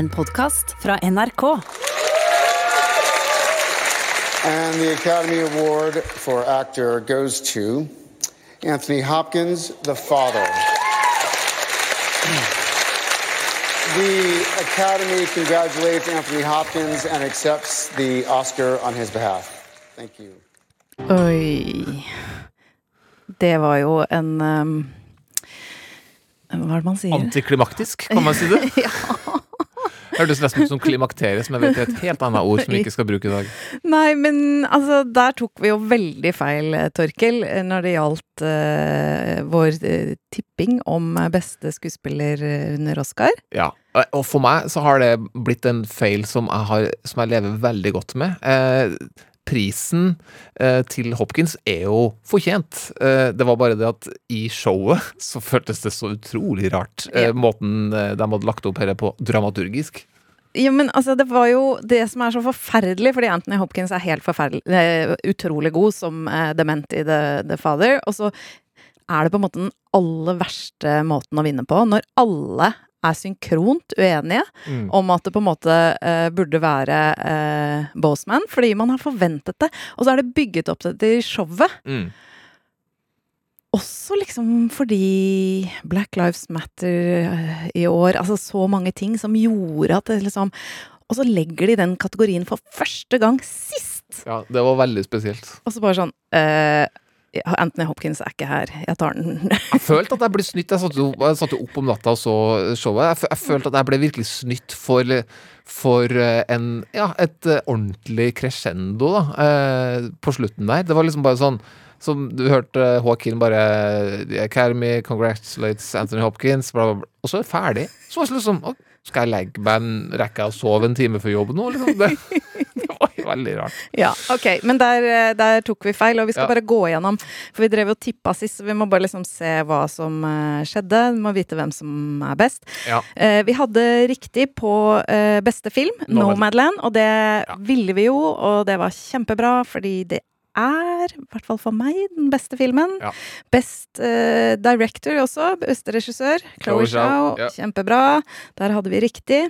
En podkast fra NRK. And the Academy Award for Actor goes to Anthony Hopkins, the father. The Academy congratulates Anthony Hopkins and accepts the Oscar on his behalf. Thank you. Oi. Det var jo en um, Hva er det man sier? Antiklimaktisk, kan man si det? ja. Hørtes nesten ut som klimakteriet, som jeg vet er et helt annet ord som vi ikke skal bruke i dag. Nei, men altså, der tok vi jo veldig feil, eh, Torkel, eh, når det gjaldt uh, vår uh, tipping om beste skuespiller under Oscar. Ja, og for meg så har det blitt en feil som jeg, har, som jeg lever veldig godt med. Eh, prisen eh, til Hopkins er jo fortjent. Eh, det var bare det at i showet så føltes det så utrolig rart, eh, måten de hadde lagt opp dette på dramaturgisk. Ja, men altså, det var jo det som er så forferdelig, fordi Anthony Hopkins er helt forferdelig eh, Utrolig god som eh, dement i The, The Father. Og så er det på en måte den aller verste måten å vinne på, når alle er synkront uenige Mm. om at det på en måte eh, burde være eh, Boseman, fordi man har forventet det. Og så er det bygget opp til showet. Mm. Også liksom fordi Black Lives Matter eh, i år, altså så mange ting som gjorde at det liksom Og så legger de den kategorien for første gang sist! Ja, det var veldig spesielt. Og så bare sånn uh, Anthony Hopkins er ikke her, jeg tar den. Jeg følte at jeg ble snytt. Jeg satt jo, jeg satt jo opp om natta og så showet. Jeg, jeg følte at jeg ble virkelig snytt for, for eh, en, ja, et ordentlig crescendo da, eh, på slutten der. Det var liksom bare sånn som du hørte Joaquin bare Academy congratulates Anthony Hopkins, bla, bla, bla. Og så er det ferdig. Så var det liksom «Å, Skal jeg legge meg en rekke og sove en time før jobb nå? Liksom? Det, det var veldig rart. Ja, ok, men der, eh, der tok vi feil, og vi skal Ja. bare gå igjennom. For vi drev og tippa sist, så vi må bare liksom se hva som eh, skjedde. Vi må vite hvem som er best. Ja. Eh, vi hadde riktig på eh, beste film, Nomadland. Nomadland, og det ville vi jo, og det var kjempebra, fordi det er, i hvert fall for meg, den beste filmen. Ja. Best uh, director også, beste regissør, Chloé Zhao, ja. Kjempebra. Der hadde vi riktig.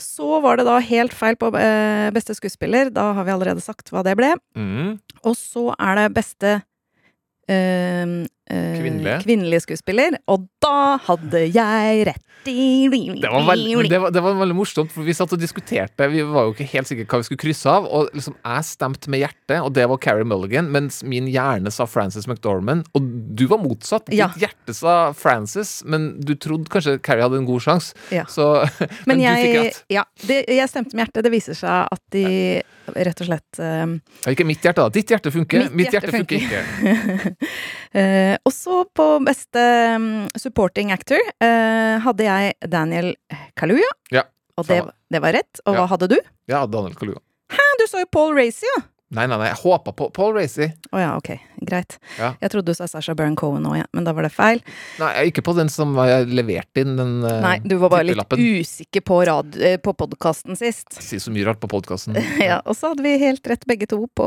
Så var det da helt feil på uh, beste skuespiller. Da har vi allerede sagt hva det ble. Mm. Og så er det beste eh, Kvinnelige. kvinnelige skuespiller, og da hadde jeg rett. Det var, veldig, det, var, det var veldig morsomt, for vi satt og diskuterte. Vi var jo ikke helt sikre hva vi skulle krysse av. Og liksom jeg stemte med hjertet, og det var Carrie Mulligan, mens min hjerne sa Frances McDormand. Og du var motsatt. Ja. Ditt hjerte sa Frances, men du trodde kanskje Carrie hadde en god sjanse. Ja. Så, men, Men du fikk rett. ja, det, jeg stemte med hjertet. Det viser seg at de rett og slett eh, ikke mitt hjerte, da. Ditt hjerte funker. Mitt Mitt, hjerte hjerte, funker ikke. eh, også på beste mm, supporting actor eh, hadde jeg Daniel Kaluuya. Ja, Og det, det var rett. Og Ja. hva hadde du? Ja, Daniel Kaluuya. Hæ, du sa jo Paul Racy, ja! Nei, nei, nei. Jeg håpa på Paul Racy. Å ja, ok. Greit. Ja. Jeg trodde du sa Sasha Baron Cohen òg, ja. men da var det feil. Nei, ikke på den som jeg leverte inn, den eh, Nei, du var bare litt usikker på, rad- eh, på podkasten sist. Sier så mye rart på podkasten. Ja, og så hadde vi helt rett begge to på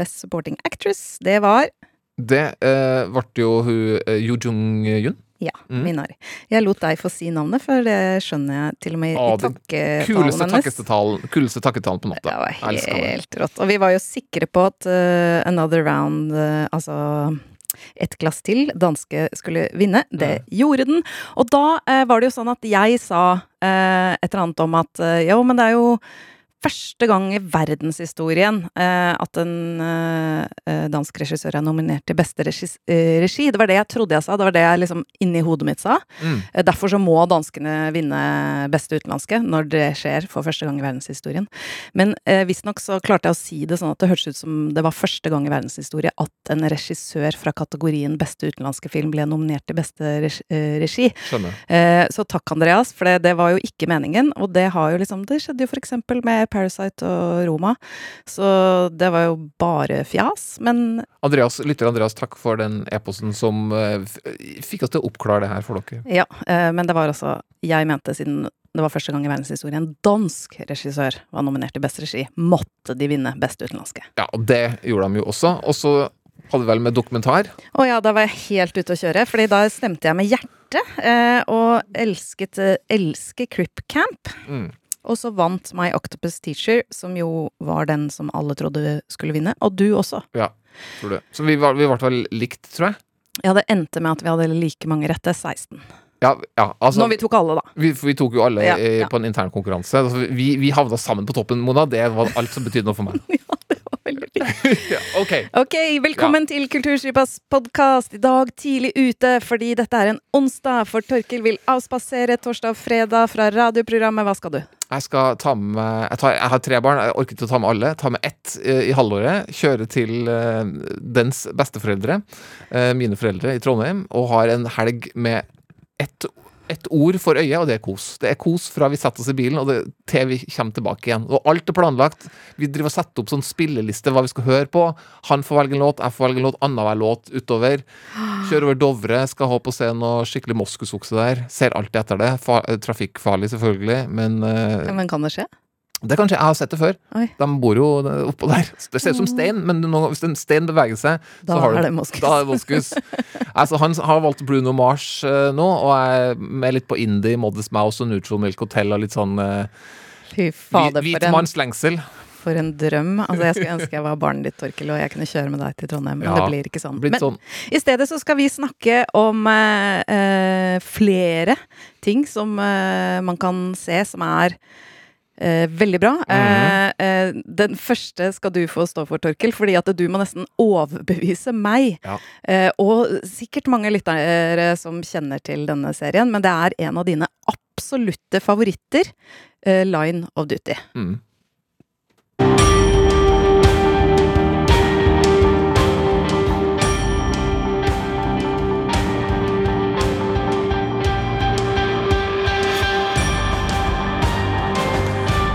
Best Supporting Actress. Det var Det eh, ble jo hun eh, Yoo Jung-yun. ja, Mm. Minari. Jeg lot deg få si navnet, for det skjønner jeg til og med i Å, den takketalen Kuleste hennes. takketalen, kuleste takketalen på natta. Det var helt rått. Og vi var jo sikre på at uh, Another Round, uh, altså et glass til, danske skulle vinne. Det gjorde den. Og da eh, var det jo sånn at jeg sa eh, et eller annet om at eh, jo, men det er jo første gang i verdenshistorien eh, at en eh, eh, dansk regissør er nominert til beste regis, eh, regi. Det var det jeg trodde jeg sa, det var det jeg liksom inni hodet mitt sa. Mm. Eh, Derfor så må danskene vinne beste utenlandske, når det skjer for første gang i verdenshistorien. Men eh, visstnok så klarte jeg å si det sånn at det hørtes ut som det var første gang i verdenshistorie at en regissør fra kategorien beste utenlandske film ble nominert til beste regi. Eh, så takk, Andreas, for det, det var jo ikke meningen. Og det har jo liksom Det skjedde jo for eksempel med Parasite og Roma. Så det var jo bare fjas. Men Andreas, lytter Andreas, takk for den e-posten som eh, fikk oss til å oppklare det her for dere. ja, eh, men det var altså Jeg mente siden det var første gang i verdenshistorien en dansk regissør var nominert til beste regi, måtte de vinne beste utenlandske. Ja, og det gjorde de jo også. Og så hadde vi vel med dokumentar. Å ja, da var jeg helt ute å kjøre, fordi da stemte jeg med hjertet. Eh, og elsket elsker Crip Camp. Mm. Og så vant My Octopus Teacher, som jo var den som alle trodde skulle vinne. Og du også. Ja, tror du. Så vi var, i ble vel likt, tror jeg. Ja, det endte med at vi hadde like mange rette. 16. Ja, ja altså Når vi tok alle, da. vi, vi tok jo alle Ja, ja. på en intern konkurranse. Altså, vi, vi havna sammen på toppen, Mona. Det var alt som betydde noe for meg. Ja, ja, ok. Ok, velkommen til Kulturstripas podkast. I dag tidlig ute fordi dette er en onsdag, for Torkil vil avspasere torsdag og fredag fra radioprogrammet. Hva skal du? Jeg skal ta med jeg, tar, jeg har tre barn, jeg orker ikke å ta med alle. Ta med ett eh, i halvåret. Kjøre til eh, dens besteforeldre, eh, mine foreldre i Trondheim, og har en helg med ett ett ord for øyet, og det er kos. Det er kos fra vi setter oss i bilen og det, til vi kommer tilbake igjen. Og alt er planlagt. Vi driver og setter opp sånn spilleliste hva vi skal høre på. Han får velge en låt, jeg får velge en låt, annenhver låt utover. Kjører over Dovre, skal håpe å se noe skikkelig moskusokse der. Ser alltid etter det. Fa trafikkfarlig, selvfølgelig, men eh, Men kan det skje? Det kanskje. Jeg har sett det før. Oi. De bor jo oppå der. Det ser ut som stein, men nå, hvis en stein beveger seg, Da så har er det moskus. Da er det moskus. altså, han har valgt Bruno Mars uh, nå, og er med litt på indie, Modest Mouse og Neutral Milk Hotel og litt sånn uh, Fy fader, hvit, hvit manns hvitmannslengsel. for en drøm. Altså, jeg skulle ønske jeg var barnet ditt, Torkil, og jeg kunne kjøre med deg til Trondheim, men Ja, det blir ikke sånn. Men sånn. i stedet så skal vi snakke om eh, flere ting som man kan se som er eh, veldig bra. Mm. Eh, den første skal du få stå for, Torkel, fordi at du må nesten overbevise meg. Ja. Eh, og sikkert mange lyttere som kjenner til denne serien, men det er en av dine absolutte favoritter. eh, Line of Duty. Mm.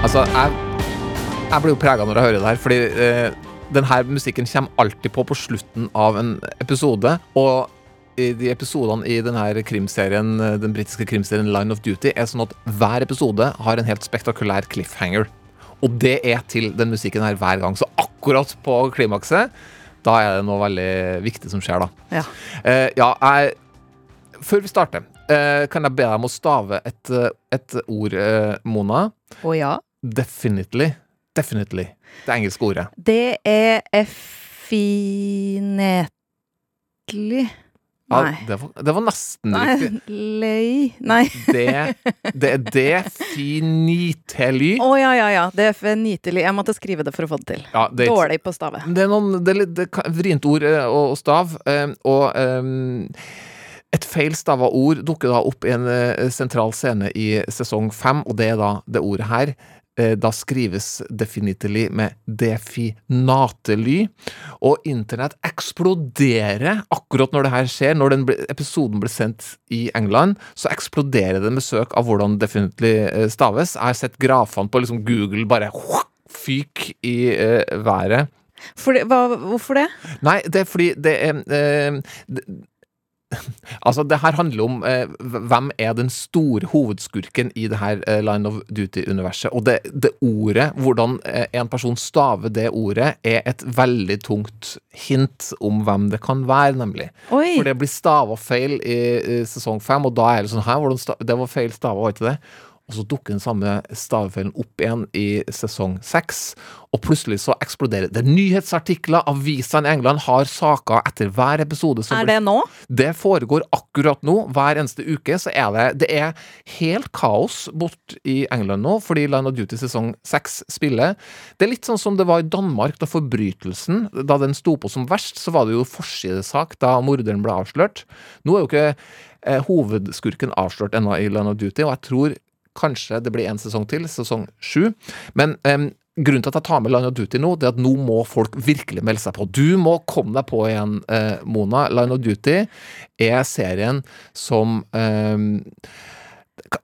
Altså, jeg, jeg blir jo prega når jeg hører det her, fordi eh, denne musikken kommer alltid på på slutten av en episode. Og i de episodene i denne krimserien, eh, den britiske krimserien Line of Duty er sånn at hver episode har en helt spektakulær cliffhanger. Og det er til den musikken her hver gang. Så akkurat på klimakset, da er det noe veldig viktig som skjer, da. Ja. Eh, ja, jeg Før vi starter, eh, kan jeg be deg om å stave et, eh, et ord, eh, Mona? Å ja, Definitely. Definitely. Det engelske ordet. det er effinetlig Ja, det, var, det var nesten Nei, riktig. lei Nei. Det, det er definitely. Å ja, ja, ja. Det er. Jeg måtte skrive det for å få det til. Ja, det er Dårlig på stave. Det er noen det er litt det vrient ord eh, og, stav, eh, og um, et feil stava ord dukker da opp i en sentral scene i sesong fem, og det er da det ordet her. Eh, Da skrives definitely med definately, og internett eksploderer akkurat når det her skjer. Når den ble, episoden ble sendt i England, så eksploderer det med søk av hvordan definitely eh, staves. Jeg har sett grafene på liksom Google bare fyk i uh, været. Det, hva, hvorfor det? Nei, det er fordi det er eh, det, Altså, det her handler om eh, hvem er den store hovedskurken i det her eh, Line of Duty-universet. Og det, det ordet, hvordan eh, en person staver det ordet, er et veldig tungt hint om hvem det kan være, nemlig. Oi! For det blir stava feil i, i sesong fem, og da er det sånn Hæ, det var feil stava, var ikke det? Og så dukker den samme stavefellen opp igjen i sesong seks. Og plutselig så eksploderer det. Nyhetsartikler, avisene i England har saker etter hver episode. Er det nå? det foregår akkurat nå. Hver eneste uke så er det Det er helt kaos bort i England nå, fordi Line of Duty sesong seks spiller. Det er litt sånn som det var i Danmark da forbrytelsen, da den sto på som verst, så var det jo forsidesak da morderen ble avslørt. Nå er jo ikke eh, hovedskurken avslørt ennå i Line of Duty, og jeg tror kanskje det blir en sesong til, sesong sju. Men um, Grunnen til at jeg tar med Line of Duty nå, det er at nå må folk virkelig melde seg på. Du må komme deg på igjen, eh, Mona. Line of Duty er serien som em,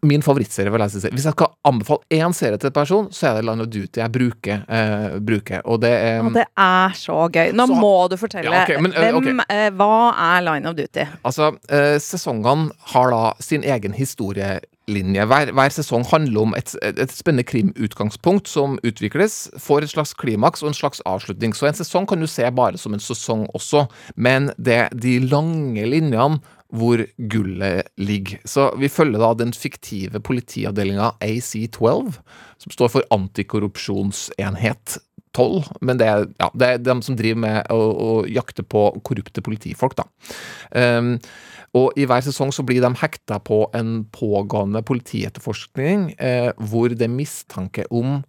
Min favorittserie, jeg si. Hvis jeg skal anbefale én serie til en person, så er det Line of Duty jeg bruker. Eh, bruker. Og det er Og det er så gøy. Nå Så- må du fortelle. Ja, okay, men, Hvem, okay. eh, hva er Line of Duty? Altså, eh, sesongene har da sin egen historielinje. Hver, hver sesong handler om et, et spennende krimutgangspunkt som utvikles, får et slags klimaks og en slags avslutning. Så en sesong kan du se bare som en sesong også, men det de lange linjene hvor gullet ligger. Så vi følger da den fiktive politiavdelinga AC12, som står for Antikorrupsjonsenhet 12. Men det er, ja, det er dem som driver med å, å jakte på korrupte politifolk, da. Um, og i hver sesong så blir de hekta på en pågående politietterforskning eh, hvor det er mistanke om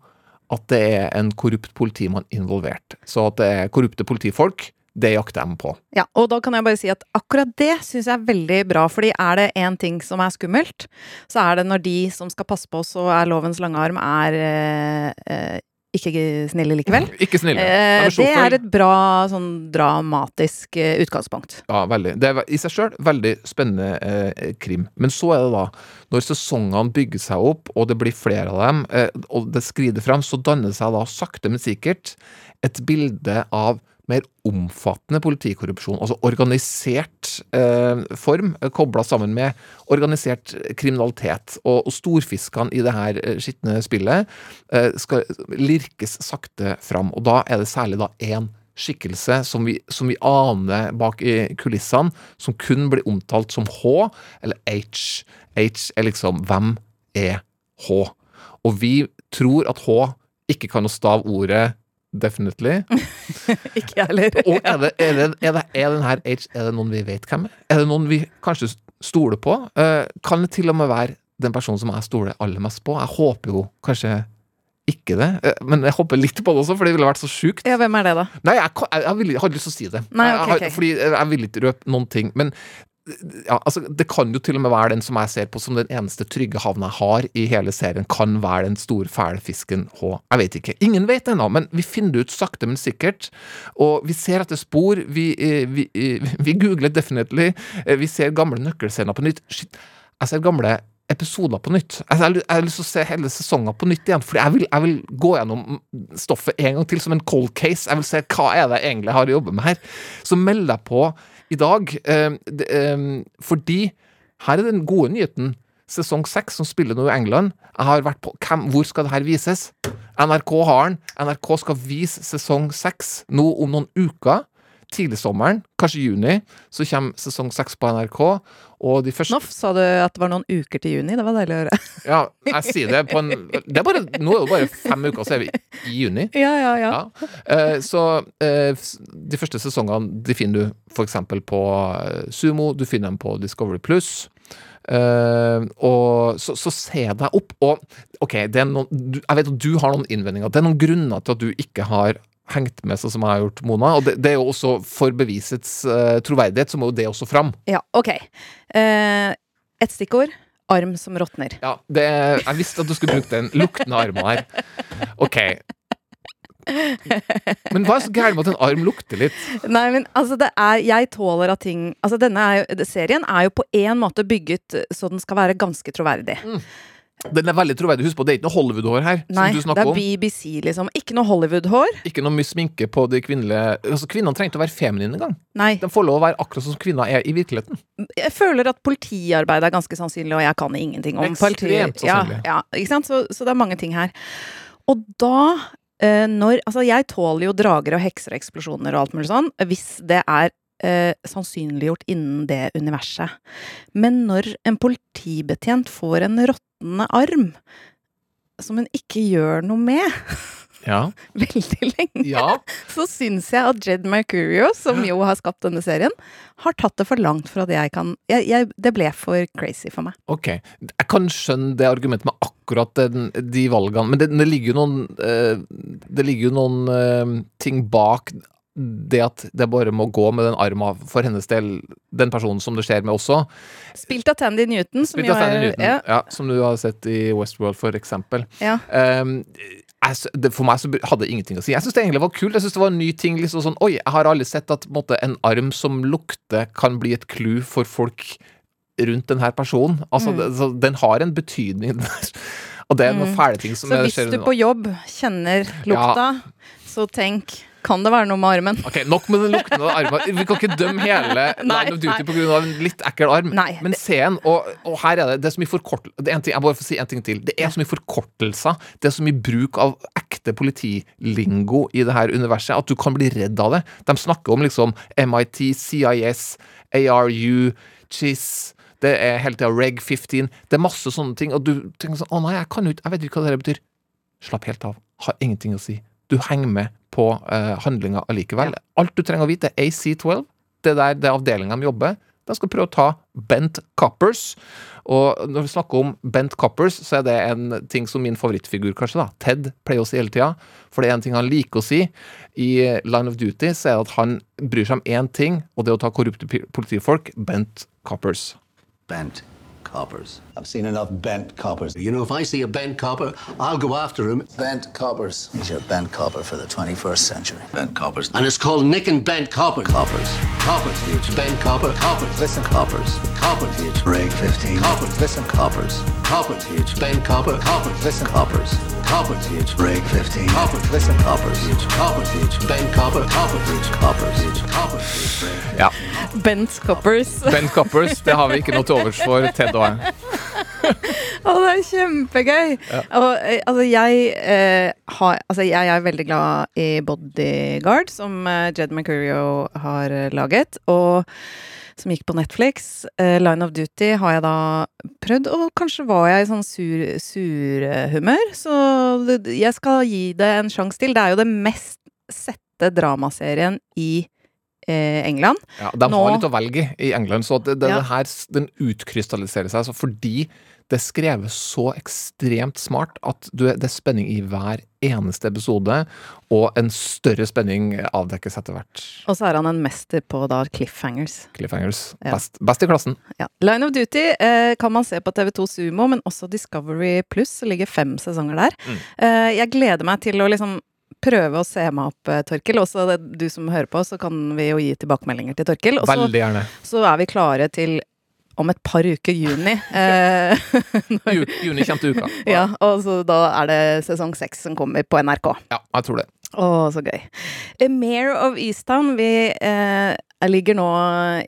at det er en korrupt politimann involvert. Så at det er korrupte politifolk, det jakter de på. Ja, og da kan jeg bare si at akkurat det syns jeg er veldig bra, fordi er det én ting som er skummelt, så er det når de som skal passe på oss og er lovens lange arm, er eh, eh, ikke snille likevel. Ikke snille. Eh, det er et bra sånn dramatisk eh, utgangspunkt. Ja, veldig. Det er i seg sjøl veldig spennende eh, krim. Men så er det da, når sesongene bygger seg opp, og det blir flere av dem, og det skrider frem, så danner det seg da sakte, men sikkert et bilde av mer omfattende politikorrupsjon, altså organisert eh, form, eh, kobla sammen med organisert kriminalitet. Og, og storfiskene i det her eh, skitne spillet eh, skal lirkes sakte fram. Og da er det særlig da én skikkelse som vi, som vi aner bak i kulissene, som kun blir omtalt som H eller H. H er liksom Hvem er H? Og vi tror at H ikke kan å stave ordet definitely. Ikke jeg heller. Og er, det, er, det, er, det, er den her H Er det noen vi vet hvem er? Er det noen vi kanskje stoler på? Uh, kan det til og med være den personen som jeg stoler aller mest på? Jeg håper jo kanskje ikke det, eh, men jeg håper litt på det også, for det ville vært så sjukt. Ja, hvem er det, da? Nei, jeg, jeg, jeg, jeg har lyst til å si det. Nei, okay, okay. jeg. Fordi jeg vil ikke røpe noen ting. Men ja, altså, det kan jo til og med være den som jeg ser på som den eneste trygge havna jeg har i hele serien, kan være den store fæle fisken H. Jeg vet ikke. Ingen vet ennå, men vi finner det ut sakte, men sikkert. Og vi ser etter spor. Vi, eh, vi, eh, vi googler definitely. Eh, Vi ser gamle nøkkelscener på nytt. Shit, jeg ser gamle episoder på nytt. Altså, jeg, har lyst til å se hele sesonger på nytt igjen, for jeg jeg vil gå gjennom stoffet en gang til som en cold case. Jeg vil se hva er det jeg egentlig har å jobbe med her. Så meld deg på i dag, eh, eh, fordi her er den gode nyheten. Sesong seks, som spiller nå i England. Jeg har vært på, hvem, Hvor skal det her vises? NRK har den. NRK skal vise sesong seks nå om noen uker. Tidlig sommeren, kanskje juni, så kommer sesong seks på NRK. Og de første Nå sa du at det var noen uker til juni. Det var deilig å høre. Ja, jeg sier det på en det er bare, Nå er det bare fem uker, så er vi i juni. Ja, ja, ja. Ja. Eh, så eh, de første sesongene de finner du f.eks. på eh, Sumo, du finner dem på Discovery Pluss. Uh, og så, så se deg opp. Og OK, er noen, du, jeg vet at du har noen innvendinger. Det er noen grunner til at du ikke har hengt med sånn som jeg har gjort, Mona. Og det, det er jo også for bevisets uh, troverdighet, så må jo det også fram. Ja, ok. Uh, et stikkord. Arm som råtner. Ja, det, jeg visste at du skulle bruke den luktende armen her. OK. Men hva er så gærent med at en arm lukter litt? Nei, men altså, det er Jeg tåler at ting Altså, denne er jo, serien er jo på en måte bygget så den skal være ganske troverdig. Den er veldig troverdig. Husk på, det er ikke noe Hollywood-hår her. Nei, som du det er. BBC, liksom. Ikke noe Hollywood-hår. Ikke noe mye sminke på de kvinnelige Altså, Kvinnene trengte å være feminine engang. De får lov å være akkurat sånn som kvinner er i virkeligheten. Jeg føler at politiarbeid er ganske sannsynlig, og jeg kan ingenting om politi. Ja, ja, ikke sant? Så, så det er mange ting her. Og da eh, når Altså, jeg tåler jo drager og hekser og eksplosjoner og alt mulig sånn, hvis det er eh, sannsynliggjort innen det universet. Men når en politibetjent får en råtnende arm som hun ikke gjør noe med Ja. veldig lenge, ja. så syns jeg at Jed Mercurio, som jo har skapt denne serien, har tatt det for langt fra det jeg kan jeg, jeg, Det ble for crazy for meg. Ok. Jeg kan skjønne det argumentet med akkurat den, de valgene, men det, det ligger jo noen eh, Det ligger noen eh, ting bak det at det bare må gå med den arma for hennes del, den personen som det skjer med også. Spilt av Tandy Newton, som av er Newton, ja, ja, som du har sett i Westworld, for eksempel. ja. Um, jeg, for meg så hadde det ingenting å si. Jeg syns det egentlig var kult. Jeg synes det var en ny ting. liksom sånn, Oi, jeg har aldri sett at en, måte, en arm som lukter, kan bli et clou for folk rundt denne personen. Altså, Mm. det, så den har en betydning. Og det er noen fæle ting som Så er- hvis skjer du på jobb kjenner lukta, så tenk Kan det være noe med armen? Ok, Nok med den luktende armen. Vi kan ikke dømme hele Line of Duty pga. en litt ekkel arm. Nei, Men se den, og, og her er det Det er så mye forkortelser Det er en ting, jeg si en ting til. Det er så mye forkortelser. Det er så mye bruk av ekte politilingo i det her universet at du kan bli redd av det. De snakker om liksom MIT, CIS, ARU, CHIS Det er hele tida reg 15. Det er masse sånne ting. Og du tenker sånn Å nei, jeg kan jo ikke Jeg vet ikke hva det betyr. Slapp helt av. Har ingenting å si. Du henger med på uh, handlinga allikevel. Alt du trenger å vite, er AC12. Det der det er avdelinga de jobber. De skal prøve å ta Bent Coppers. Og når vi snakker om Bent Coppers, så er det en ting som min favorittfigur, kanskje, da. Ted pleier å si hele tida. For det er en ting han liker å si. I Line of Duty så er det at han bryr seg om én ting, og det er å ta korrupte politifolk. Bent Coppers. Bent coppers. I've seen enough bent coppers. You know, if I see a bent copper, I'll go after him. Bent coppers. He's your bent copper for the 21st century. Bent coppers. And it's called Nick and Bent Copper. Coppers. Coppers. It's bent copper. Coppers. Listen. Coppers. Coppers. It's Reg 15. Coppers. Listen. Coppers. Coppers. It's bent copper. Coppers. Listen. Coppers. Coppers. It's Break 15. Coppers. Listen. Coppers. It's coppers. It's bent copper. Coppers. It's coppers. It's coppers. Ja. Bent Coppers. Bent Coppers, det har vi ikke noe til overs for, Ted og jeg. Å, det er kjempegøy! Og, eh, altså, jeg, eh, har, altså, jeg er veldig glad i Bodyguard, som eh, Jed McCurrio har eh, laget. Og som gikk på Netflix. Uh, Line of Duty har jeg da prøvd, og kanskje var jeg i sånn sur, surhumør. Så det, jeg skal gi det en sjanse til. Det er jo det mest sette dramaserien i eh, England. Ja, de Nå- har litt å velge i England, så det, det, Ja. den her den utkrystalliserer seg. Så fordi det er skrevet så ekstremt smart at du, det er spenning i hver eneste episode, og en større spenning avdekkes etter hvert. Og så er han en mester på da cliffhangers. Cliffhangers. Ja. Best, best i klassen. Ja. Line of Duty eh, kan man se på TV2 Sumo, men også Discovery Pluss. Det ligger fem sesonger der. Mm. Eh, jeg gleder meg til å liksom prøve å se meg opp, Torkel Torkil. Også det, du som hører på, så kan vi jo gi tilbakemeldinger til Torkil. Og så er vi klare til om et par uker juni. Eh, juni kommer til uka. ja, og så da er det sesong seks som kommer på NRK. Ja, jeg tror det. Å, så gøy. Eh, Mayor of Easttown, vi eh, ligger nå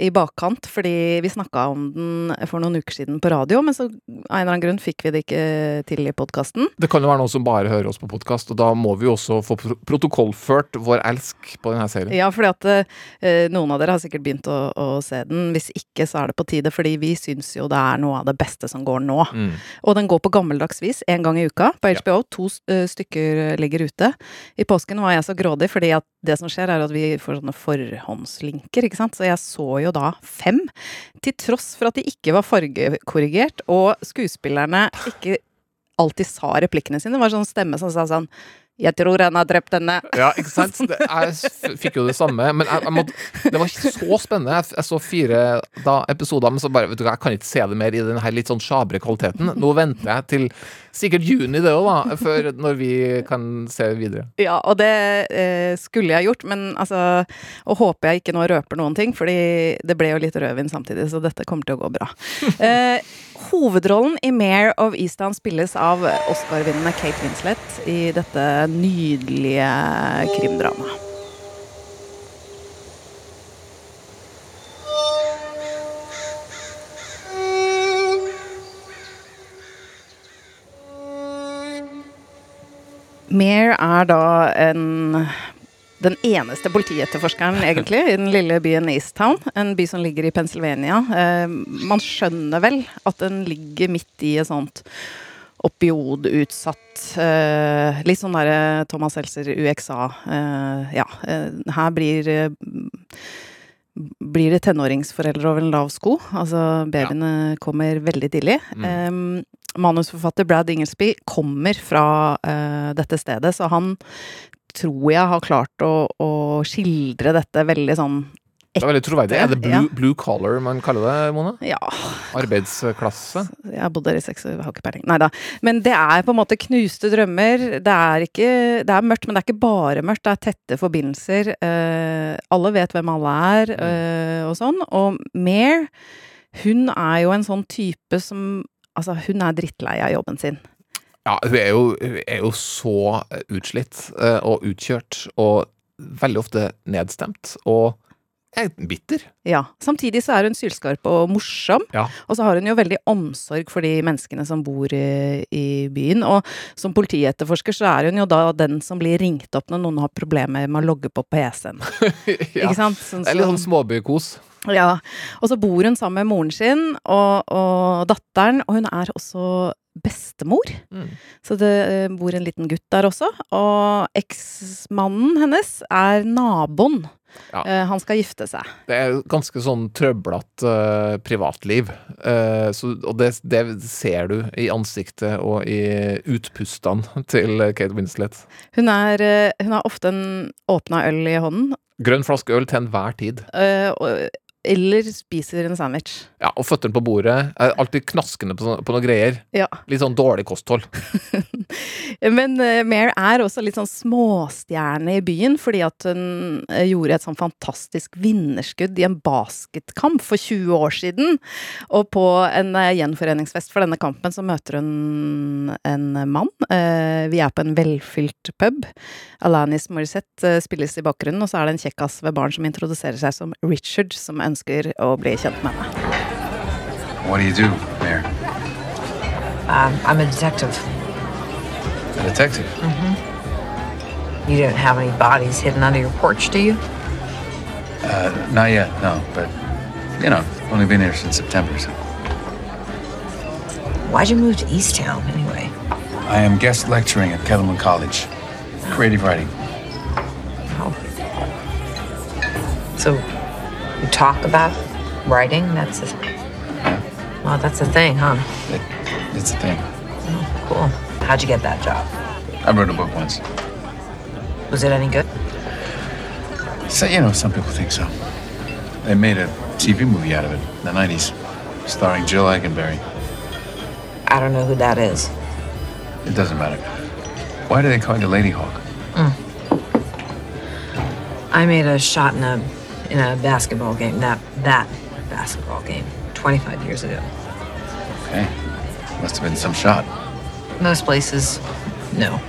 i bakkant fordi vi snakka om den for noen uker siden på radio, men så av en eller annen grunn fikk vi det ikke til i podkasten. Det kan jo være noen som bare hører oss på podkast, og da må vi jo også få protokollført vår elsk på denne serien. Ja, fordi at eh, noen av dere har sikkert begynt å, å se den. Hvis ikke, så er det på tide, fordi vi syns jo det er noe av det beste som går nå. Mm. Og den går på gammeldags vis én gang i uka på HBO. To eh, stykker ligger ute. I påsken var jeg så grådig, fordi at det som skjer, er at vi får sånne forhåndslinker, ikke sant. Så jeg så jo da fem. Til tross for at de ikke var fargekorrigert, og skuespillerne ikke alltid sa replikkene sine. Det var sånn stemme som sa sånn Jeg tror han har drept henne. Ja, ikke sant? Det, jeg fikk jo det samme, men jeg, jeg måtte, det var ikke så spennende. Jeg, jeg så fire da, episoder, men så bare vet du hva, Jeg kan ikke se det mer i den her litt sånn sjabre kvaliteten. Nå venter jeg til sikkert juni, det òg, da, før når vi kan se videre. Ja, og det eh, skulle jeg gjort, men altså Og håper jeg ikke nå røper noen ting, fordi det ble jo litt rødvin samtidig, så dette kommer til å gå bra. Eh, hovedrollen i Mare of Easttown spilles av Oscar-vinnende Kate Winslet i dette nydelige krimdramaet. Mare er da en den eneste politietterforskeren, egentlig, i den lille byen Easttown. En by som ligger i Pennsylvania. Eh, man skjønner vel at den ligger midt i et sånt opiodutsatt eh, Litt sånn derre Thomas Seltzer UXA. Eh, ja. Eh, her blir eh, blir det tenåringsforeldre over en lav sko. Altså, babyene kommer veldig tidlig. Eh, manusforfatter Brad Ingelsby kommer fra uh, dette stedet, så han tror jeg har klart å, å skildre dette veldig sånn Det er veldig troverdig. Er det blue, Ja. blue collar man kaller det, Mona? Ja, Arbeidsklasse? jeg har bodd der i seks år, har ikke peiling. Nei da. Men det er på en måte knuste drømmer. Det er ikke Det er mørkt, men det er ikke bare mørkt. Det er tette forbindelser. Uh, alle vet hvem alle er, uh, og sånn. Og Mare, hun er jo en sånn type som Altså, hun er drittlei av jobben sin. Ja, hun er jo, hun er jo så utslitt eh, og utkjørt, og veldig ofte nedstemt. Og er bitter. Ja. Samtidig så er hun sylskarp og morsom. Ja. Og så har hun jo veldig omsorg for de menneskene som bor i, i byen. Og som politietterforsker så er hun jo da den som blir ringt opp når noen har problemer med å logge på PC-en. ja. Ikke sant? Sånn Det er sånn småbykos. Ja, og så bor hun sammen med moren sin og, og datteren, og hun er også bestemor. Mm. Så det eh, bor en liten gutt der også. Og eksmannen hennes er naboen. Ja. Eh, han skal gifte seg. Det er ganske sånn trøblete uh, privatliv. Uh, så, og det, det ser du i ansiktet og i utpustene til Kate Winslet. Hun, er, uh, hun har ofte en åpna øl i hånden, Grønn flaske øl til enhver tid. Uh, og, eller spiser en sandwich. Ja, Og føttene på bordet. Er alltid knaskende på, på noen greier. Ja. Litt sånn dårlig kosthold. Men uh, Mare er også litt sånn småstjerne i byen, fordi at hun eh, gjorde et sånn fantastisk vinnerskudd i en basketkamp for 20 år siden. Og på en uh, gjenforeningsfest for denne kampen så møter hun en mann. Uh, vi er på en velfylt pub. Alanis Morissette spilles i bakgrunnen, og så er det en kjekkas ved baren som introduserer seg som Richard, som ønsker å bli kjent med henne. What do you do, Mayor? Um, I'm a detective. A detective? You don't have any bodies hidden under your porch, do you? Uh, not yet, no. But, you know, only been here since September, so. Why'd you move to Easttown anyway? I am guest lecturing at Kellerman College. Creative writing. Talk about writing? That's a, well, that's a thing, huh? It, it's a thing. Oh, cool. How'd you get that job? I wrote a book once. Was it any good? So, you know, some people think so. They made a TV movie out of it in the 90s, starring Jill Eikenberry. I don't know who that is. It doesn't matter. Why do they call you Lady Hawk? Mm. I made a shot in a in a basketball game. That that basketball game, 25 years ago. Okay. Must have been some shot. Most places, no.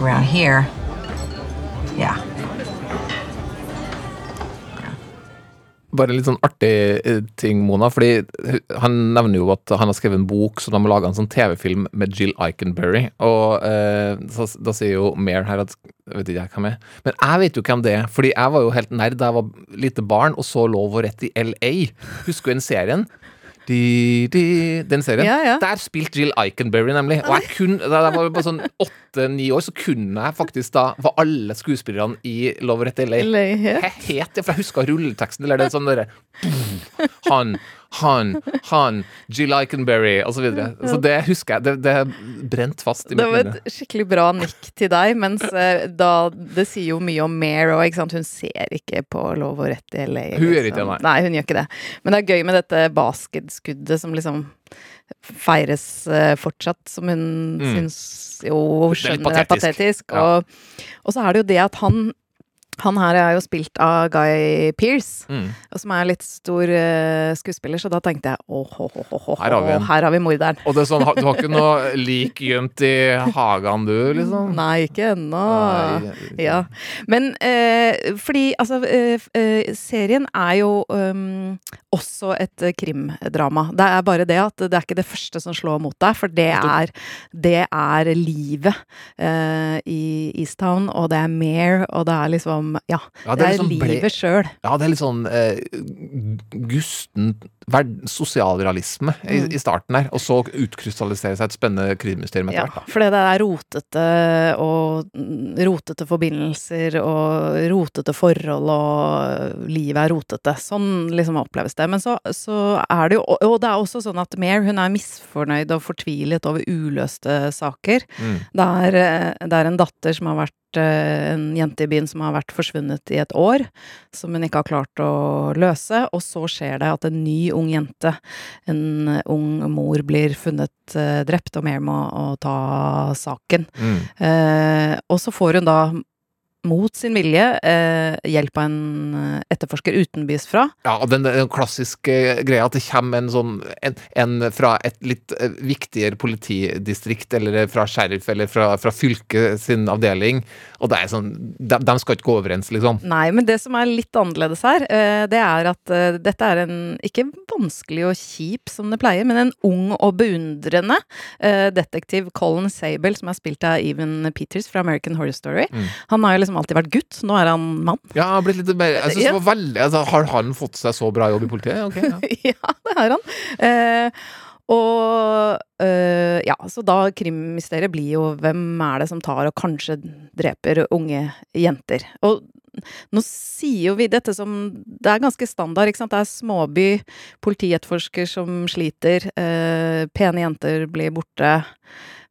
Around here, yeah. Bare litt sånn artig eh, ting, Mona. Fordi han nevner jo at han har skrevet en bok, så de har laga en sånn TV-film med Jill Eikenberry. Og eh, så, da sier jo Mare her at Vet ikke jeg hvem er. Men jeg vet jo hvem det er, fordi jeg var jo helt nerd da jeg var lite barn og så Lov og rett i LA. Husker du den serien? De, de, den serien. Ja, ja. Der spilte Jill Eikenberry, nemlig. Og jeg kunne, da jeg var bare sånn åtte-ni år, så kunne jeg faktisk da Var alle skuespillerne i Lov og rett LA. LA het. Het det? For jeg husker rulleteksten. Eller det sånn derre Han, han, han, Jill Eikenberry, og så videre. Så det husker jeg. Det, det brent fast i Det var et skikkelig bra nikk til deg, mens eh, da Det sier jo mye om Mare òg, ikke sant. Hun ser ikke på Lov og rett i LA. Hun gjør ikke det, nei. Hun gjør ikke det. Men det er gøy med dette basketskuddet som liksom feires eh, fortsatt, som hun Mm. syns jo Det er patetisk. skjønner er patetisk. Ja. Og, og så er det jo det at han han her er jo spilt av Guy Pearce, Mm. som er litt stor uh, skuespiller, så da tenkte jeg åh, åh, Her har vi her har vi morderen. Og det er sånn, du har ikke noe lik gjemt i hagen, du, liksom? Nei, ikke ennå. Ja. Men uh, fordi altså uh, Serien er jo um, også et krimdrama. Det er bare det at det er ikke det første som slår mot deg, for det er, det er livet i Easttown, og det er Mare, og det er liksom Ja, Ja, det, er, det er ble- livet sjøl. Ja, det er litt sånn eh, gusten sosialrealisme i, Mm. i starten der, og så utkrystalliserer seg et spennende krimmysterium etter Ja, hvert. Ja, fordi det er rotete og rotete forbindelser og rotete forhold og livet er rotete. Sånn liksom oppleves det. Men så, så er det jo Og og det er også sånn at Mare hun er misfornøyd og fortvilet over uløste saker. Mm. Det er, eh, det er en datter som har vært eh, en jente i byen som har vært forsvunnet i et år, som hun ikke har klart å løse. Og så skjer det at en ny ung jente, en ung mor, blir funnet eh, drept, og mer må ta saken. Mm. Eh, og så får hun da mot sin vilje eh, hjelp av en eh, etterforsker utenbys fra. Ja, den, den klassiske greia at det kommer en sånn en, en fra et litt eh, viktigere politidistrikt, eller fra sheriff, eller fra, fra fylket sin avdeling, og det er sånn de, de skal ikke gå overens, liksom. Nei, men det som er litt annerledes her, eh, det er at eh, dette er en ikke vanskelig og kjip som det pleier, men en ung og beundrende eh, detektiv, Colin Sable, som er spilt av Even Peters fra American Horror Story. Han har jo liksom alltid vært gutt, nå er han mann. Ja, han har blitt litt mer Jeg synes det var veldig altså, Har han fått seg så bra jobb i politiet? Okay, ja. ja, det har han. Eh, og eh, ja, så da krimmysteriet blir jo hvem er det som tar og kanskje dreper unge jenter. Og nå sier jo vi dette som Det er ganske standard, ikke sant. Det er småby, politietterforsker som sliter, eh, pene jenter blir borte.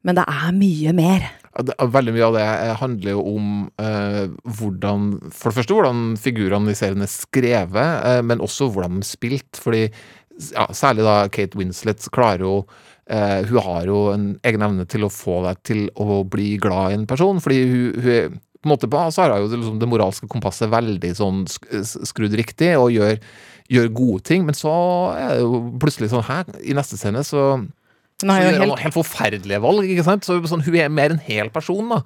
Men det er mye mer. Veldig mye av det eh, handler jo om eh, hvordan For det første hvordan figurene i serien er skrevet, eh, men også hvordan de er spilt. Fordi ja, særlig da Kate Winslet klarer jo eh, Hun har jo en egen evne til å få deg til å bli glad i en person. Fordi hun, hun er på en måte på, så har hun jo liksom, det moralske kompasset veldig sånn skrudd riktig, og gjør, gjør gode ting. Men så er det jo plutselig sånn her, i neste scene så Hun har jo helt noen helt forferdelige valg. ikke sant? Så sånn, Hun er mer en hel person. da.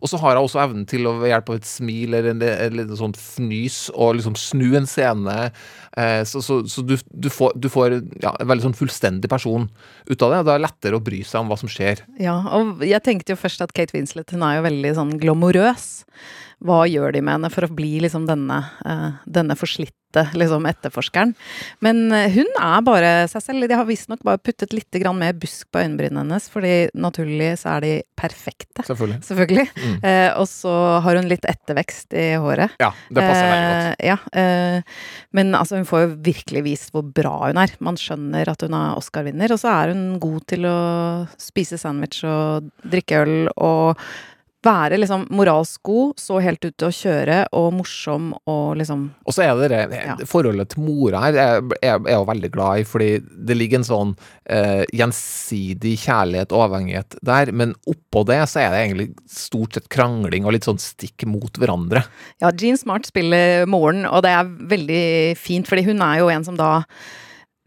Og så har hun også evnen til å ved hjelp av et smil eller en, en liten sånn fnys og liksom snu en scene. Eh, så så, så du, du får, du får ja, en veldig sånn fullstendig person ut av det. og Da er det lettere å bry seg om hva som skjer. Ja, og jeg tenkte jo først at Kate Winslet hun er jo veldig sånn glamorøs. Hva gjør de med henne for å bli liksom denne, eh, denne forslitte liksom etterforskeren? Men eh, hun er bare seg selv. De har visstnok bare puttet litt mer busk på øyenbrynene hennes, fordi naturlig så er de perfekte. Selvfølgelig. Selvfølgelig. Eh, og så har hun litt ettervekst i håret. Ja, det passer veldig godt. Eh, ja, eh, men altså, hun får jo virkelig vist hvor bra hun er. Man skjønner at hun er Oscar-vinner, og så er hun god til å spise sandwich og drikke øl og være liksom moralsk god, så helt ute å kjøre, og morsom og liksom Og så er det det Ja. forholdet til mora her, er jeg er jo veldig glad i, fordi det ligger en sånn eh, gjensidig kjærlighet og avhengighet der, men oppå det så er det egentlig stort sett krangling og litt sånn stikk mot hverandre. Ja, Jean Smart spiller moren, og det er veldig fint, fordi hun er jo en som da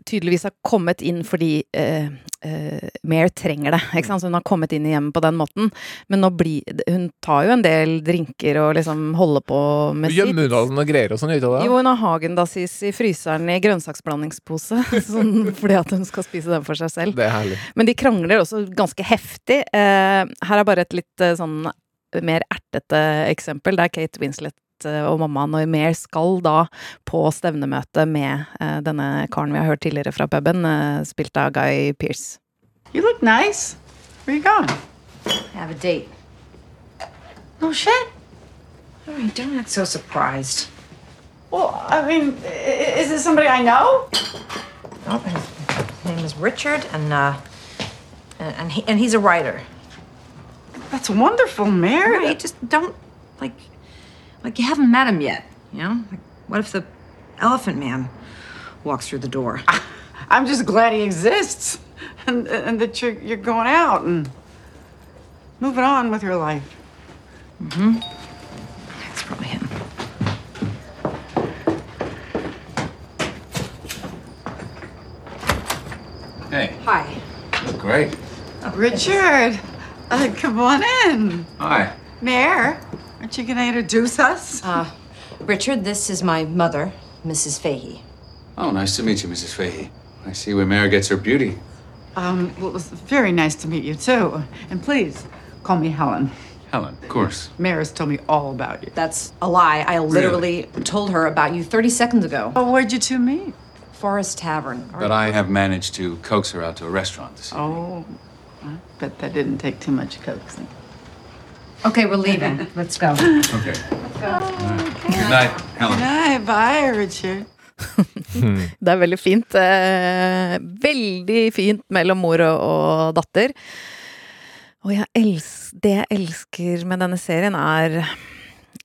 tydeligvis har kommet inn fordi uh, uh, Mare trenger det. Ikke sant? Så hun har kommet inn i hjemmet på den måten. Men nå blir Hun tar jo en del drinker og liksom holder på med sitt. Gjemmer unna noen greier og sånn, ikke det? Jo, hun har Hagen-Dassis i fryseren i grønnsaksblandingspose, sånn, fordi at hun skal spise den for seg selv. Det er herlig. Men de krangler også ganske heftig. Uh, her er bare et litt sånn mer ertete eksempel, der Kate Winslet Eh, og mammaen og Mare skal da på stevnemøte med eh, denne karen vi har hørt tidligere fra puben, eh, spilt av Guy Pearce. You look nice. Where you going? I have a date. No shit. Oh, you don't act so surprised. Well, I mean, is this somebody I know? Oh, his name is Richard, and uh, and and, he, and he's a writer. That's wonderful, Mary. Right? Just don't like like you haven't met him yet. You know? Like, what if the Elephant Man walks through the door? I'm just glad he exists, and and that you're you're going out and moving on with your life. Hmm. That's probably him. Hey, Hi. look great. Richard, uh, come on in. Hi. Mayor, aren't you gonna introduce us? Uh, Richard, this is my mother, Mrs. Fahey. Oh, nice to meet you, Mrs. Fahey. I see where Mary gets her beauty. Um, well, it was very nice to meet you too. And please call me Helen. Helen, of course. Mayor has told me all about you. That's a lie. I literally told her about you 30 seconds ago. Oh, where'd you two meet? Forest Tavern. But I have managed to coax her out to a restaurant this evening. Oh, I bet that didn't take too much coaxing. Okay, we're leaving. Let's go. Okay. Good night, Helen. Hi, bye, Richard. Det er veldig fint. Eh, veldig fint mellom mor og, og datter. Og jeg elsker, det jeg elsker med denne serien, er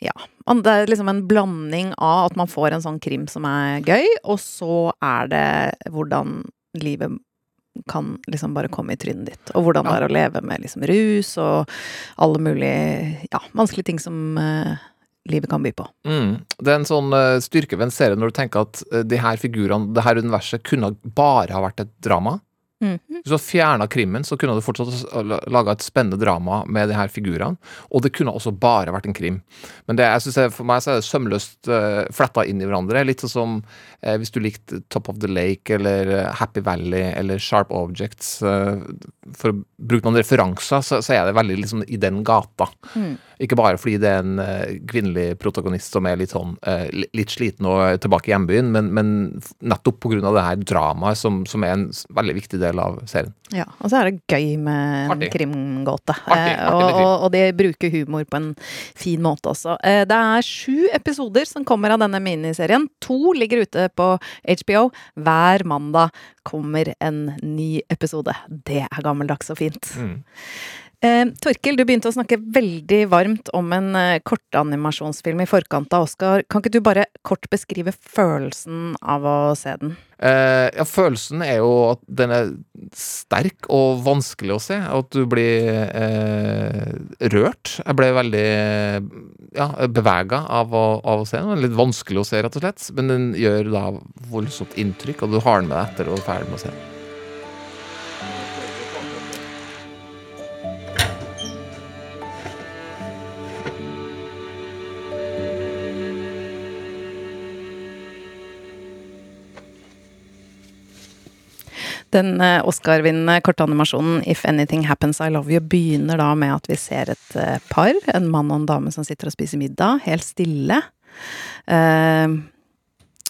Ja. Det er liksom en blanding av at man får en sånn krim som er gøy, og så er det hvordan livet kan liksom bare komme i trynet ditt. Og hvordan det er å leve med liksom rus og alle mulige ja, vanskelige ting som eh, livet kan by på. Mm. Det er en sånn uh, styrke ved en serie når du tenker at uh, de her figurene, det her universet, kunne bare ha vært et drama. Mhm. Hvis du hadde fjerna krimmen, så kunne du fortsatt laga et spennende drama med de her figurene. Og det kunne også bare vært en krim. Men det, jeg synes det, for meg så er det sømløst uh, fletta inn i hverandre. Litt sånn som uh, hvis du likte Top of the Lake eller eh, Happy Valley eller Sharp Objects. Uh, for å bruke noen referanser, så, så er det veldig liksom i den gata. Ikke bare fordi det er en uh, kvinnelig protagonist som er litt sånn eh, litt sliten og tilbake i hjembyen, men, men nettopp av det her dramaet som, som er en veldig viktig del av serien. Ja, og så er det gøy med en krimgåte. Artig, Eh, artig og, og, og de bruker humor på en fin måte også. Eh, det er sju episoder som kommer av denne miniserien. To ligger ute på HBO. Hver mandag kommer en ny episode. Det er gammeldags og fint. Mm. Eh, Torkil, du begynte å snakke veldig varmt om en eh, kortanimasjonsfilm i forkant av Oscar. Kan ikke du bare kort beskrive følelsen av å se den? Eh, ja, følelsen er jo at den er sterk og vanskelig å se. At du blir eh, rørt. Jeg ble veldig ja, bevega av, å- av å se den. Litt vanskelig å se, rett og slett. Men den gjør da voldsomt inntrykk, og du har den med deg etter og være ferdig med å se den. Den eh, Oscar-vinnende kortanimasjonen If Anything Happens I Love You begynner da med at vi ser et eh, par, en mann og en dame som sitter og spiser middag, helt stille. Eh,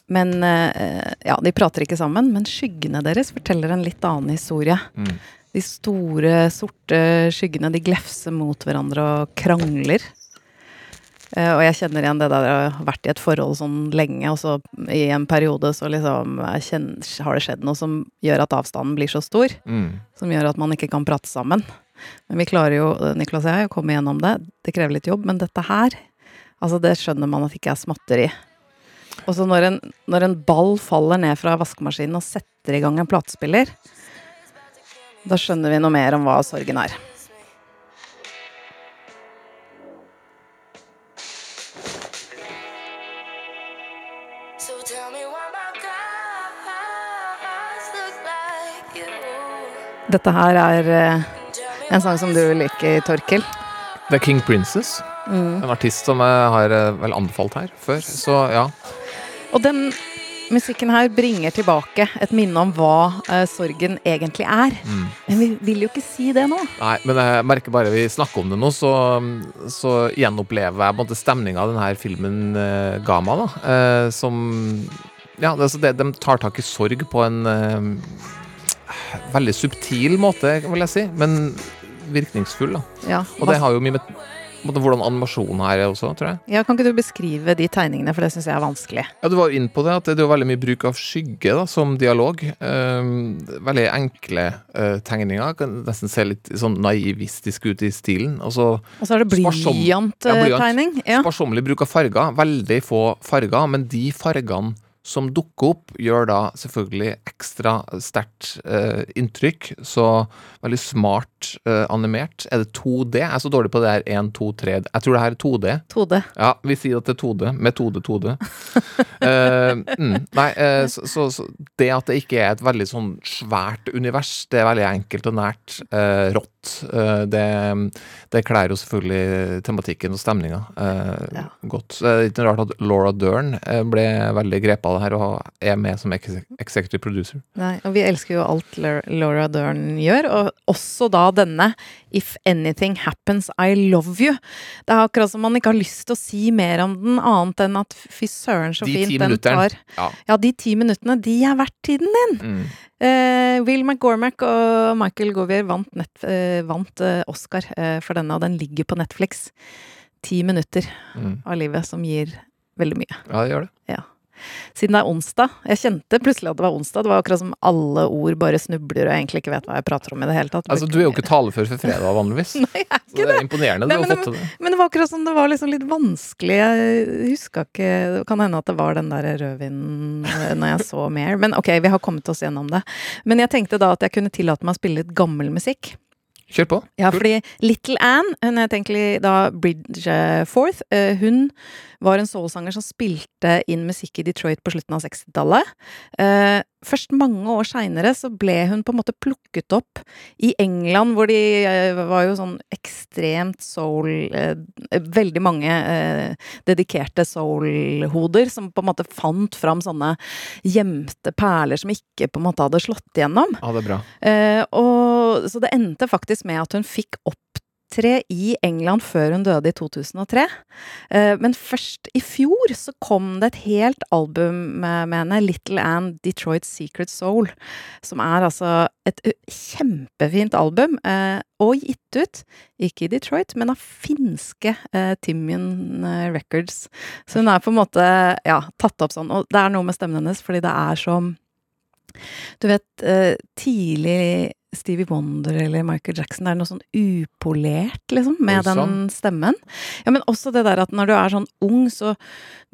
men Ja, de prater ikke sammen, men skyggene deres forteller en litt annen historie. Mm. De store, sorte skyggene, de glefser mot hverandre og krangler. Eh, og jeg kjenner igjen det der å ha vært i et forhold sånn lenge, og så i en periode så liksom kjenner, har det skjedd noe som gjør at avstanden blir så stor. Mm. Som gjør at man ikke kan prate sammen. Men vi klarer jo, Niklas og jeg, å komme gjennom det. Det krever litt jobb, men dette her, altså det skjønner man at ikke er småtteri. Og så når en, når en ball faller ned fra vaskemaskinen og setter i gang en platespiller, da skjønner vi noe mer om hva sorgen er. Dette her er eh, en sang som du liker, Torkil. Er King Princess. En artist som jeg har eh, vel anbefalt her før. Så ja. Og den musikken her bringer tilbake et minne om hva uh, sorgen egentlig er. Men vi vil jo ikke si det nå. Nei, men jeg merker bare vi snakker om det nå, så, så gjenopplever jeg på en måte stemninga denne filmen uh, ga meg, da. Uh, som Ja, det, det, de tar tak i sorg på en veldig subtil måte, vil jeg si, men virkningsfull, da. Ja, Og det har jo mye med måte, hvordan animasjonen her er også, tror jeg. ja, Kan ikke du beskrive de tegningene, for det syns jeg er vanskelig. Ja, Du var jo inn på det, at det er jo veldig mye bruk av skygge da, som dialog. Eh, veldig enkle eh, tegninger. Kan nesten se litt sånn naivistisk ut i stilen. Og så er det Sparsom- Ja, blyant. blyanttegning. Ja, sparsommelig bruk av farger. Veldig få farger, men de fargene som dukker opp, gjør da selvfølgelig ekstra sterkt eh, inntrykk. Så veldig smart eh, animert. Er det 2D? Jeg er så dårlig på det her 1, 2, 3 Jeg tror det her er 2D. 2D. Ja, vi sier at det er 2D. Metode 2D. Eh, mm, nei, eh, så, så, så det at det ikke er et veldig sånn svært univers, det er veldig enkelt og nært. eh, rått. Eh, det, det kler jo selvfølgelig tematikken og stemninga eh, Ja. godt. Det er ikke rart at Laura Dern eh, ble veldig grepet av det her og er med som executive producer. Nei, og vi elsker jo alt Laura Dern gjør, og også da denne If anything happens, I love you. Det er akkurat som man ikke har lyst til å si mer om den, annet enn at fy søren, så De fint den tar. Ja. Ja, de ti minuttene, de er verdt tiden din! Mm. Eh, Will McGormack og Michael Govier vant, nett, eh, vant eh, Oscar eh, for denne, og den ligger på Netflix. Ti minutter Mm. av livet som gir veldig mye. Ja, det gjør det. Ja. Siden det er onsdag. Jeg kjente plutselig at det var onsdag. Det var akkurat som alle ord bare snubler og jeg egentlig ikke vet hva jeg prater om i det hele tatt. Altså, du er jo ikke talefør for fredag vanligvis. Nei, jeg er Så ikke det er imponerende. Nei, du har fått til det. Men det var akkurat som det var liksom litt vanskelig. Jeg huska ikke Det kan hende at det var den der rødvinen når jeg så mer. Men ok, vi har kommet oss gjennom det. Men jeg tenkte da at jeg kunne tillate meg å spille litt gammel musikk. Kjør på. Ja, fordi Little Anne, hun het egentlig da Bridgeforth, eh, hun var en soulsanger som spilte inn musikk i Detroit på slutten av 60-tallet. Eh, Først mange år seinere så ble hun på en måte plukket opp i England, hvor de eh, var jo sånn ekstremt soul Veldig mange dedikerte soul-hoder som på en måte fant fram sånne gjemte perler som ikke på en måte hadde slått igjennom. Ja, det er bra. Og, så det endte faktisk med at hun fikk opptre i England før hun døde i 2003. Eh, men først i fjor så kom det et helt album med, henne, Little Anne Detroit Secret Soul, som er altså et kjempefint album, eh, og gitt ut, ikke i Detroit, men av finske eh, Timian Records. Så hun er på en måte, ja, tatt opp sånn, og det er noe med stemmen hennes, fordi det er som du vet, eh, tidlig Stevie Wonder eller Michael Jackson, det er noe sånn upolert, liksom, med den stemmen. Ja, men også det der at når du er sånn ung, så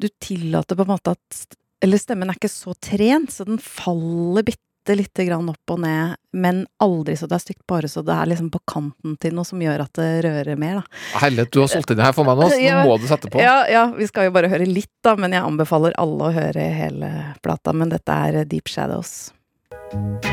du tillater på en måte at Eller stemmen er ikke så trent, så den faller bitte lite grann opp og ned, men aldri så det er stygt, bare så det er liksom på kanten til noe som gjør at det rører mer, da. Herlighet, du har solgt inn det her for meg nå, så Ja. nå må du sette på. Ja, ja, vi skal jo bare høre litt, da, men jeg anbefaler alle å høre hele plata. Men dette er Deep Shadows. He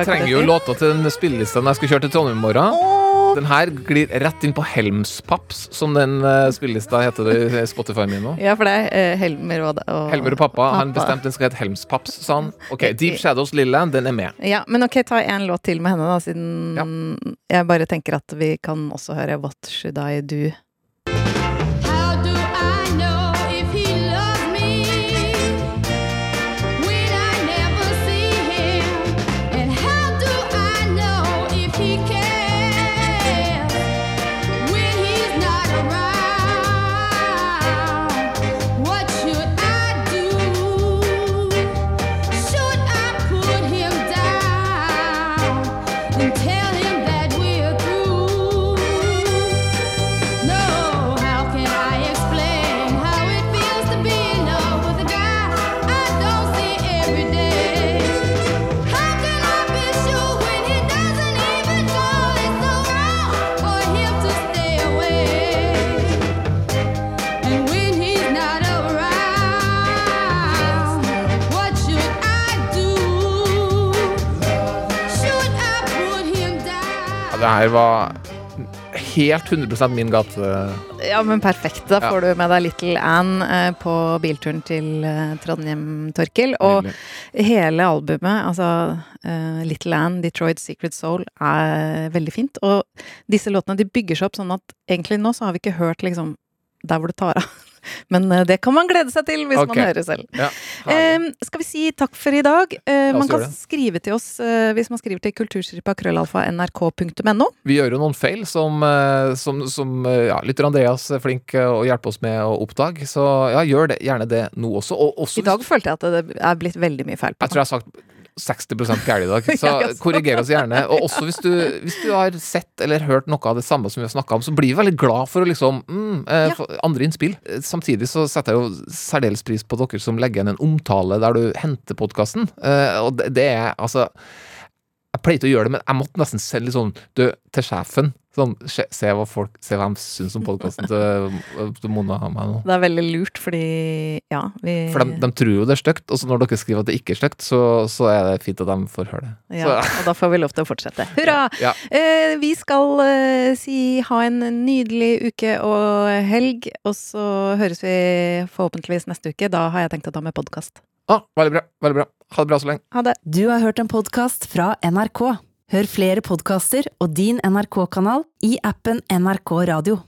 Jeg trenger jo låta til den spillelista når jeg skal kjøre til Trondheim i morgen. Den her glir rett inn på Helmspaps, som den uh, spillelista heter det i Spotify min nå. Ja, for det er eh, Helmer og, og Helmer og pappa han bestemte den skal hete Helmspaps, sa han. Ok, Deep Shadows Lilland, den er med. Ja, men ok, ta en låt til med henne, da, siden jeg bare tenker at vi kan også høre What Should I Do. Her var helt 100% min gate. Ja, men perfekt. Da Ja. får du med deg Little Anne eh, på bilturen til eh, Trondheim, Torkil. Og Nydelig. hele albumet, altså eh, Little Anne, Detroit Secret Soul, er veldig fint. Og disse låtene de bygger seg opp sånn at egentlig nå så har vi ikke hørt liksom der hvor det tar av. Men eh, det kan man glede seg til hvis okay. man hører selv. Ja, Eh, skal vi si takk for i dag? Eh, man kan skrive til oss eh, hvis man skriver til kulturstripa krøllalfa nrk.no. Vi gjør jo noen feil som, eh, som, som eh, ja, lytter Andreas er flink å hjelpe oss med å oppdage. Så ja, gjør det, gjerne det nå også. Og også I dag følte jeg at det er blitt veldig mye feil på Jeg tror jeg har sagt 60 gærent i dag, så korriger oss gjerne. Og også hvis du, hvis du har sett eller hørt noe av det samme som vi har snakka om, så blir vi veldig glad for å liksom mm, eh, Ja. andre innspill. Eh, Samtidig så setter jeg jo særdeles pris på dere som legger igjen en omtale der du henter podkasten. og det, det er altså jeg pleide ikke å gjøre det, men jeg måtte nesten sende litt sånn du, til sjefen. Sånn, se, se hva folk Se hva de syns om podkasten til, til Mona og meg nå. Det er veldig lurt, fordi ja, vi For de, de tror jo det er stygt, og så når dere skriver at det ikke er stygt, så, så er det fint at de får høre det. Ja, og da får vi lov til å fortsette. Hurra! Ja. Eh, vi skal eh, si ha en nydelig uke og helg, og så høres vi forhåpentligvis neste uke. Da har jeg tenkt å ta med podkast. Ah, veldig bra. veldig bra. Ha det bra så lenge. Ha det. Du har hørt en podkast fra NRK. Hør flere podkaster og din NRK-kanal i appen NRK Radio.